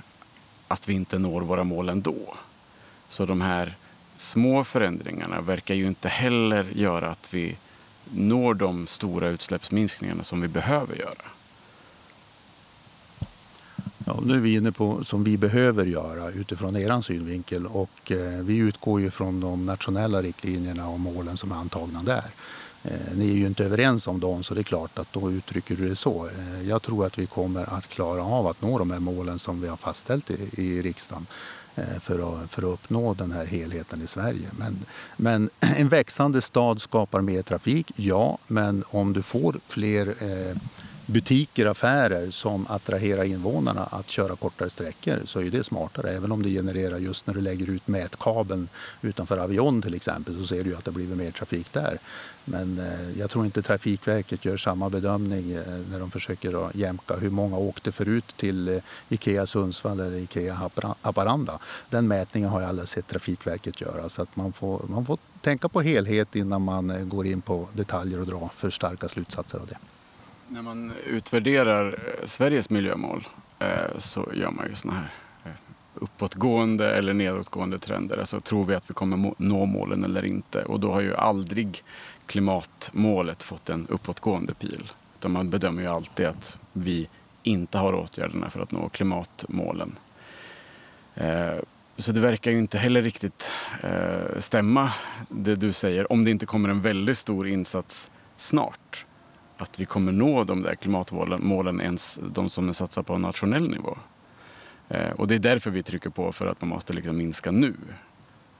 att vi inte når våra mål ändå. Så de här små förändringarna verkar ju inte heller göra att vi når de stora utsläppsminskningarna som vi behöver göra. Ja, nu är vi inne på som vi behöver göra utifrån er synvinkel och eh, vi utgår ju från de nationella riktlinjerna och målen som är antagna där. Eh, ni är ju inte överens om dem så det är klart att då uttrycker du det så. Eh, jag tror att vi kommer att klara av att nå de här målen som vi har fastställt i, i riksdagen. Eh, för att, för att uppnå den här helheten i Sverige. Men, men *clears throat* en växande stad skapar mer trafik, ja. Men om du får fler eh, butiker, affärer som attraherar invånarna att köra kortare sträckor så är det smartare. Även om det genererar just när du lägger ut mätkabeln utanför Avion till exempel så ser du att det blir mer trafik där. Men eh, jag tror inte Trafikverket gör samma bedömning eh, när de försöker jämka hur många åkte förut till eh, Ikea Sundsvall eller Ikea Haparanda. Den mätningen har jag aldrig sett Trafikverket göra så att man får, man får tänka på helhet innan man eh, går in på detaljer och dra för starka slutsatser av det. När man utvärderar eh, Sveriges miljömål eh, så gör man ju sådana här eh, uppåtgående eller nedåtgående trender. Alltså tror vi att vi kommer nå målen eller inte? Och då har ju aldrig klimatmålet fått en uppåtgående pil. Utan man bedömer ju alltid att vi inte har åtgärderna för att nå klimatmålen. Så det verkar ju inte heller riktigt stämma det du säger, om det inte kommer en väldigt stor insats snart. Att vi kommer nå de där klimatmålen, ens de som är satsade på nationell nivå. Eh, och det är därför vi trycker på för att man måste liksom minska nu.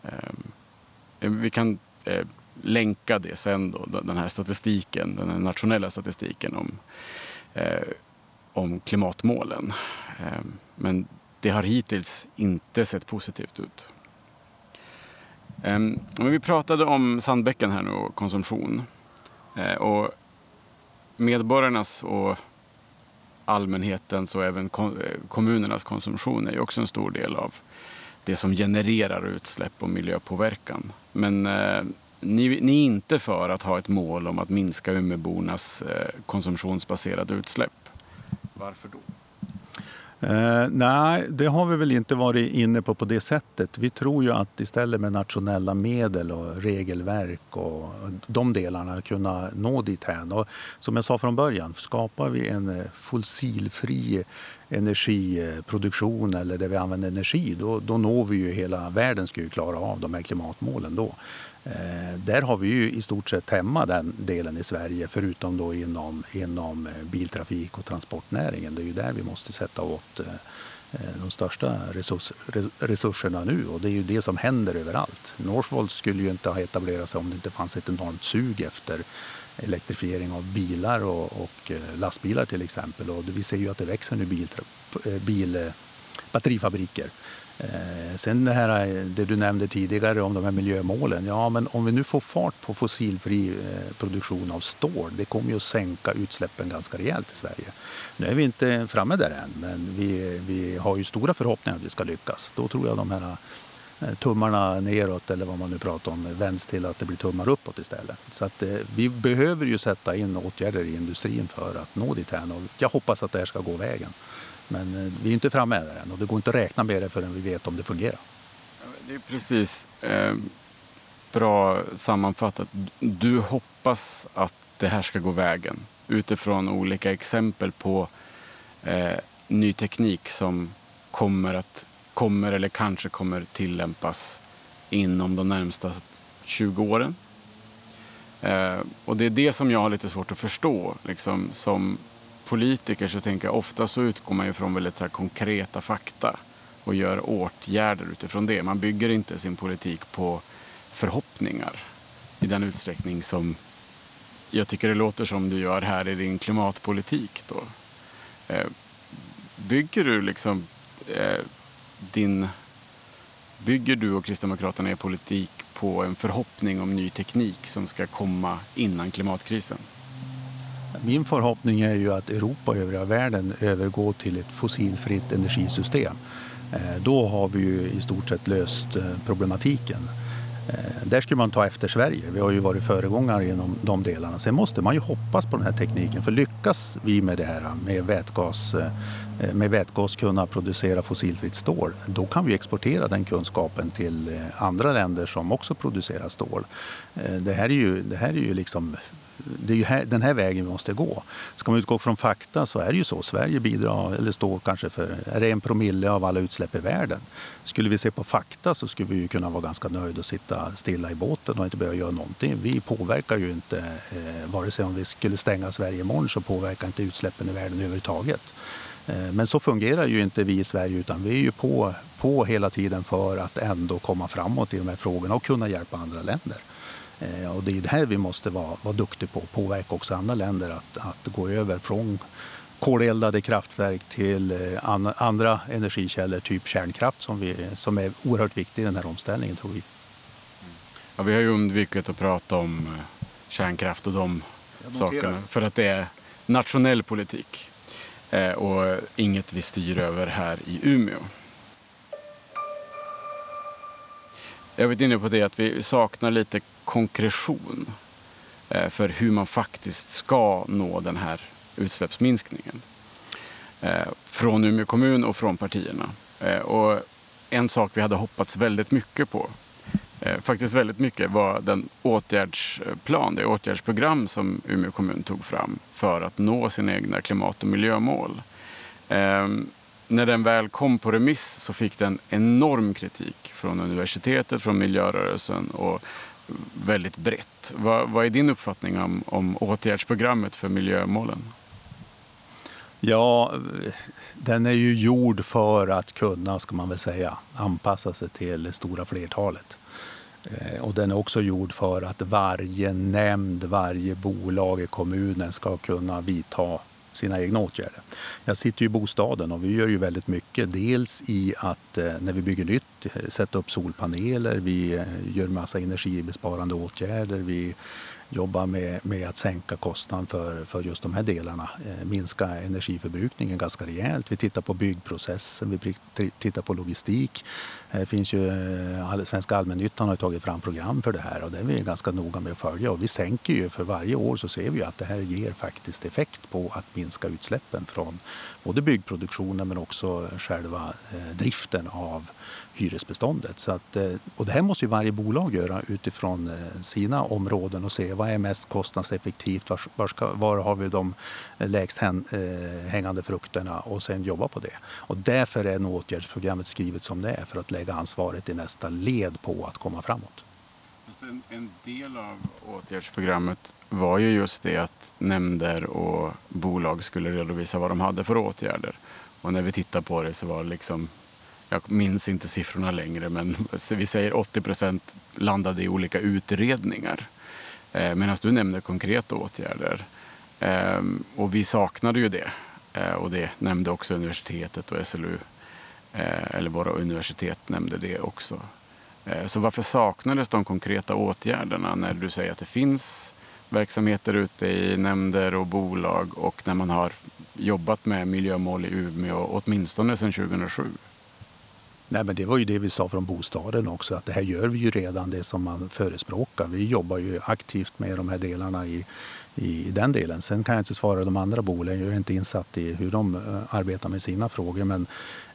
Eh, vi kan eh, länka det sen då, den här statistiken, den här nationella statistiken om, om klimatmålen. Men det har hittills inte sett positivt ut. Men vi pratade om Sandbäcken här nu och konsumtion. Och medborgarnas och allmänhetens och även eh, kommunernas konsumtion är ju också en stor del av det som genererar utsläpp och miljöpåverkan. Men eh, ni, ni, är inte för att ha ett mål om att minska Umeåbornas eh, konsumtionsbaserade utsläpp. Varför då? Eh, nej, det har vi väl inte varit inne på på det sättet. Vi tror ju att istället med nationella medel och regelverk och de delarna kunna nå dithän. Och som jag sa från början, skapar vi en eh, fossilfri energiproduktion eller där vi använder energi, då, då når vi ju hela världen ska ju klara av de här klimatmålen då. Eh, där har vi ju i stort sett hemma den delen i Sverige förutom då inom, inom eh, biltrafik och transportnäringen. Det är ju där vi måste sätta åt eh, de största resurs, resurserna nu och det är ju det som händer överallt. Northvolt skulle ju inte ha etablerat sig om det inte fanns ett enormt sug efter elektrifiering av bilar och, och lastbilar till exempel. Och vi ser ju att det växer nu bil, bil, batterifabriker. Eh, sen det här eh, det du nämnde tidigare om de här miljömålen. Ja, men om vi nu får fart på fossilfri eh, produktion av stål, det kommer ju att sänka utsläppen ganska rejält i Sverige. Nu är vi inte framme där än, men vi, vi har ju stora förhoppningar att vi ska lyckas. Då tror jag de här tummarna neråt eller vad man nu pratar om vänds till att det blir tummar uppåt istället. Så att eh, vi behöver ju sätta in åtgärder i industrin för att nå dit här och jag hoppas att det här ska gå vägen. Men eh, vi är inte framme där än och det går inte att räkna med det förrän vi vet om det fungerar. Det är precis eh, bra sammanfattat. Du hoppas att det här ska gå vägen utifrån olika exempel på eh, ny teknik som kommer, att, kommer eller kanske kommer tillämpas inom de närmsta 20 åren. Eh, och det är det som jag har lite svårt att förstå. Liksom, som politiker så tänker jag ofta så utgår man ju från väldigt så konkreta fakta och gör åtgärder utifrån det. Man bygger inte sin politik på förhoppningar i den utsträckning som jag tycker det låter som du gör här i din klimatpolitik. Då. Eh, bygger du liksom eh, din... Bygger du och Kristdemokraterna er politik på en förhoppning om ny teknik som ska komma innan klimatkrisen? Min förhoppning är ju att Europa och övriga världen övergår till ett fossilfritt energisystem. Eh, då har vi ju i stort sett löst eh, problematiken. Eh, där skulle man ta efter Sverige. Vi har ju varit föregångare inom de delarna. Sen måste man ju hoppas på den här tekniken. För lyckas vi med det här med vätgas, med vätgas kunna producera fossilfritt stål, då kan vi exportera den kunskapen till andra länder som också producerar stål. Det här är ju, det här är ju liksom det är ju här, den här vägen vi måste gå. Ska man utgå från fakta så är det ju så. Sverige bidrar, eller står kanske för är det en promille av alla utsläpp i världen. Skulle vi se på fakta så skulle vi ju kunna vara ganska nöjda och sitta stilla i båten och inte behöva göra någonting. Vi påverkar ju inte, eh, vare sig om vi skulle stänga Sverige imorgon så påverkar inte utsläppen i världen överhuvudtaget. Eh, men så fungerar ju inte vi i Sverige utan vi är ju på, på hela tiden för att ändå komma framåt i de här frågorna och kunna hjälpa andra länder. Eh, och det är det här vi måste vara, vara duktiga på, påverka också andra länder att, att gå över från koleldade kraftverk till eh, andra energikällor, typ kärnkraft som, vi, som är oerhört viktig i den här omställningen tror vi. Ja, vi har ju undvikit att prata om eh, kärnkraft och de sakerna för att det är nationell politik och inget vi styr över här i Umeå. Jag var inne på det att vi saknar lite konkretion eh, för hur man faktiskt ska nå den här utsläppsminskningen. Eh, från Umeå kommun och från partierna. Eh, och en sak vi hade hoppats väldigt mycket på, faktiskt väldigt mycket, var den åtgärdsplan, det åtgärdsprogram som Umeå kommun tog fram för att nå sina egna klimat och miljömål. När den väl kom på remiss så fick den enorm kritik från universitetet, från miljörörelsen och väldigt brett. Vad, vad är din uppfattning om, om åtgärdsprogrammet för miljömålen? Ja, den är ju gjord för att kunna, ska man väl säga, anpassa sig till det stora flertalet. Eh, och den är också gjord för att varje nämnd, varje bolag i kommunen ska kunna vidta sina egna åtgärder. Jag sitter ju i bostaden och vi gör ju väldigt mycket. Dels i att eh, när vi bygger nytt eh, sätta upp solpaneler, vi eh, gör massa energibesparande åtgärder, vi jobba med, med att sänka kostnaden för, för just de här delarna. Eh, minska energiförbrukningen ganska rejält. Vi tittar på byggprocessen, vi tittar på logistik. Eh, finns ju, eh, all, Svenska allmännyttan har tagit fram program för det här och det är vi ganska noga med att följa. Och vi sänker ju för varje år så ser vi att det här ger faktiskt effekt på att minska utsläppen från både byggproduktionen men också själva eh, driften av hyresbeståndet. Så att, eh, och det här måste ju varje bolag göra utifrån eh, sina områden och se vad är mest kostnadseffektivt, var, var, ska, var har vi de lägst eh, hängande frukterna och sen jobba på det. Och därför är nog åtgärdsprogrammet skrivet som det är för att lägga ansvaret i nästa led på att komma framåt. En, en del av åtgärdsprogrammet var ju just det att nämnder och bolag skulle redovisa vad de hade för åtgärder. Och när vi tittar på det så var det liksom, jag minns inte siffrorna längre, men vi säger 80 procent landade i olika utredningar. Eh, Medan du nämnde konkreta åtgärder. Eh, och vi saknade ju det. Eh, och det nämnde också universitetet och SLU. Eh, eller våra universitet nämnde det också. Eh, så varför saknades de konkreta åtgärderna när du säger att det finns verksamheter ute i nämnder och bolag och när man har jobbat med miljömål i Umeå åtminstone sedan 2007? Nej, men det var ju det vi sa från bostaden också, att det här gör vi ju redan det som man förespråkar. Vi jobbar ju aktivt med de här delarna i, i den delen. Sen kan jag inte svara de andra bolagen, jag är inte insatt i hur de eh, arbetar med sina frågor. Men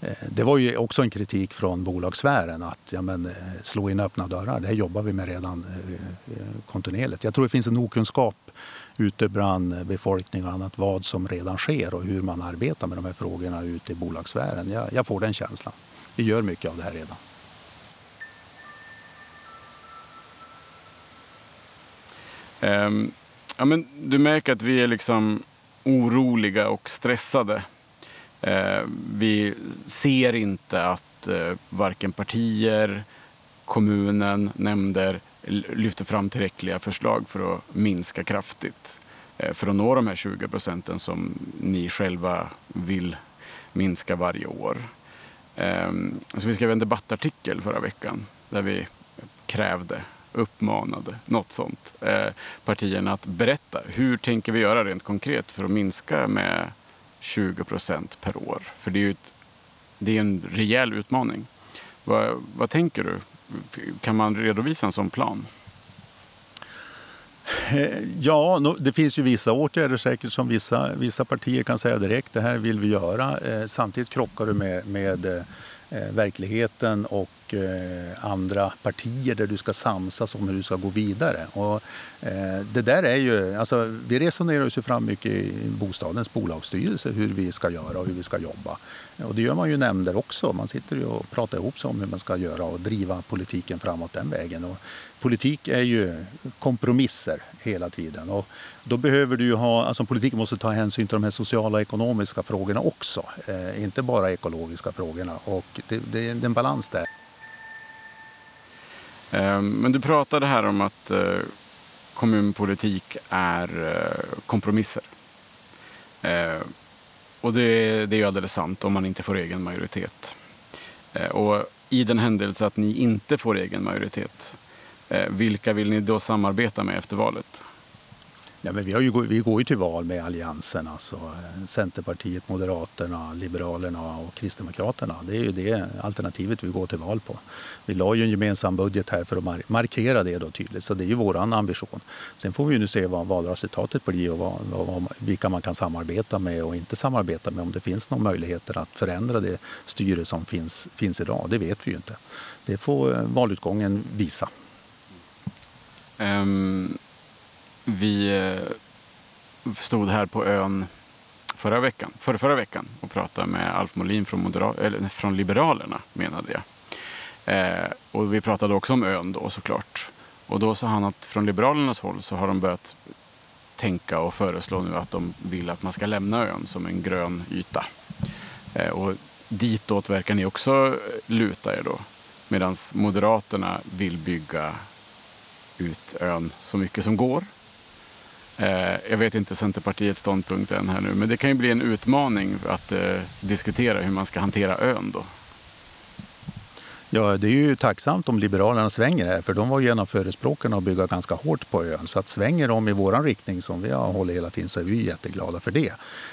eh, det var ju också en kritik från bolagssfären att ja, men, eh, slå in öppna dörrar. Det här jobbar vi med redan eh, kontinuerligt. Jag tror det finns en okunskap ute bland befolkning och annat vad som redan sker och hur man arbetar med de här frågorna ute i bolagssfären. Jag, jag får den känslan vi gör mycket av det här redan. Um, ja, men du märker att vi är liksom oroliga och stressade. Uh, vi ser inte att uh, varken partier, kommunen, nämnder lyfter fram tillräckliga förslag för att minska kraftigt. Uh, för att nå de här 20 procenten som ni själva vill minska varje år. Ehm, så vi skrev en debattartikel förra veckan där vi krävde, uppmanade, något sånt, eh, partierna att berätta hur tänker vi göra rent konkret för att minska med 20 procent per år. För det är ju ett, det är en rejäl utmaning. Vad, vad tänker du? Kan man redovisa en sån plan? Eh, ja, det finns ju vissa åtgärder säkert som vissa, vissa partier kan säga direkt, det här vill vi göra. Eh, samtidigt krockar du med, med eh, verkligheten och andra partier där du ska samsas om hur du ska gå vidare. Och det där är ju, alltså, vi resonerar oss fram mycket i bostadens bolagsstyrelse hur vi ska göra och hur vi ska jobba. Och det gör man ju i nämnder också. Man sitter ju och pratar ihop sig om hur man ska göra och driva politiken framåt den vägen. Och politik är ju kompromisser hela tiden. Och då behöver du ju ha, alltså politiken måste ta hänsyn till de här sociala och ekonomiska frågorna också. Eh, inte bara ekologiska frågorna. Och det, det, är en balans där. Ehm, men du pratade här om att eh, kommunpolitik är eh, kompromisser. Ehm, och det, det är alldeles sant om man inte får egen majoritet. Eh, och i den händelse att ni inte får egen majoritet, eh, vilka vill ni då samarbeta med efter valet? Ja, men vi, har ju, vi går ju till val med Alliansen, alltså eh, Centerpartiet, Moderaterna, Liberalerna och Kristdemokraterna. Det är ju det alternativet vi går till val på. Vi la ju en gemensam budget här för att markera det då tydligt, så det är ju vår ambition. Sen får vi ju nu se vad valresultatet blir och vad, vad, vilka man kan samarbeta med och inte samarbeta med. Om det finns några möjligheter att förändra det styre som finns, finns idag, det vet vi ju inte. Det får eh, valutgången visa. Um vi eh, stod här på ön förra veckan, förra, förra veckan och pratade med Alf Molin från, Moderat, eller, från Liberalerna, menade jag. Eh, och vi pratade också om ön då såklart. Och då sa han att från Liberalernas håll så har de börjat tänka och föreslå nu att de vill att man ska lämna ön som en grön yta. Eh, och ditåt verkar ni också luta er då. Medan Moderaterna vill bygga ut ön så mycket som går Eh, jag vet inte Centerpartiets ståndpunkt än här nu, men det kan ju bli en utmaning att eh, diskutera hur man ska hantera ön då. Ja, det är ju tacksamt om Liberalerna svänger här, för de var ju en av förespråkarna att bygga ganska hårt på ön. Så att svänger de i vår riktning som vi har hållit hela tiden så är vi jätteglada för det.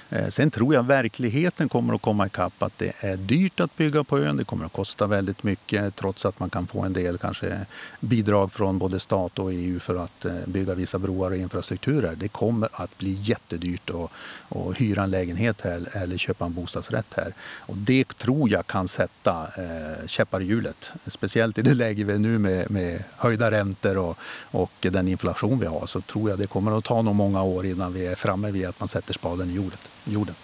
Eh, sen tror jag verkligheten kommer att komma ikapp att det är dyrt att bygga på ön. Det kommer att kosta väldigt mycket trots att man kan få en del kanske bidrag från både stat och EU för att eh, bygga vissa broar och infrastrukturer. Det kommer att bli jättedyrt att, att hyra en lägenhet här eller köpa en bostadsrätt här. Och det tror jag kan sätta eh, käppar i hjulet. Speciellt i det läge vi är nu med, med höjda räntor och, och den inflation vi har så tror jag det kommer att ta nog många år innan vi är framme vid att man sätter spaden i jorden jorden.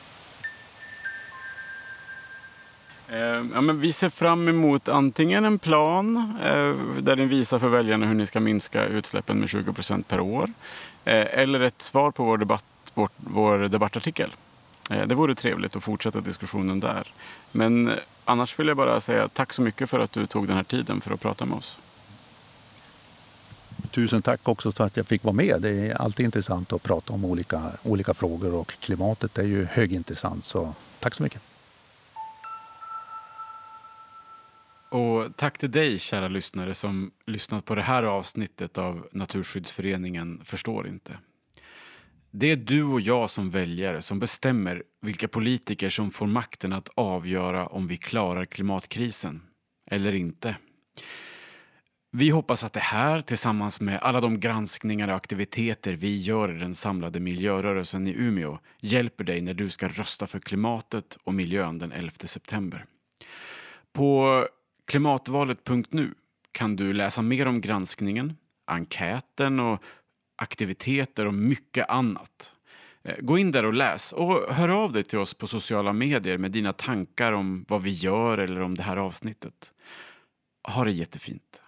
Ja, men vi ser fram emot antingen en plan eh, där ni visar för väljarna hur ni ska minska utsläppen med 20 procent per år. Eh, eller ett svar på vår, debatt, vår, vår debattartikel. Eh, det vore trevligt att fortsätta diskussionen där. Men eh, annars vill jag bara säga tack så mycket för att du tog den här tiden för att prata med oss. Tusen tack också för att jag fick vara med. Det är alltid intressant att prata om olika, olika frågor och klimatet är ju högintressant. Så tack så mycket. Och tack till dig, kära lyssnare, som lyssnat på det här avsnittet av Naturskyddsföreningen Förstår inte. Det är du och jag som väljare som bestämmer vilka politiker som får makten att avgöra om vi klarar klimatkrisen eller inte. Vi hoppas att det här, tillsammans med alla de granskningar och aktiviteter vi gör i den samlade miljörörelsen i Umeå, hjälper dig när du ska rösta för klimatet och miljön den 11 september. På klimatvalet.nu kan du läsa mer om granskningen, enkäten och aktiviteter och mycket annat. Eh, gå in där och läs och hör av dig till oss på sociala medier med dina tankar om vad vi gör eller om det här avsnittet. Ha det jättefint.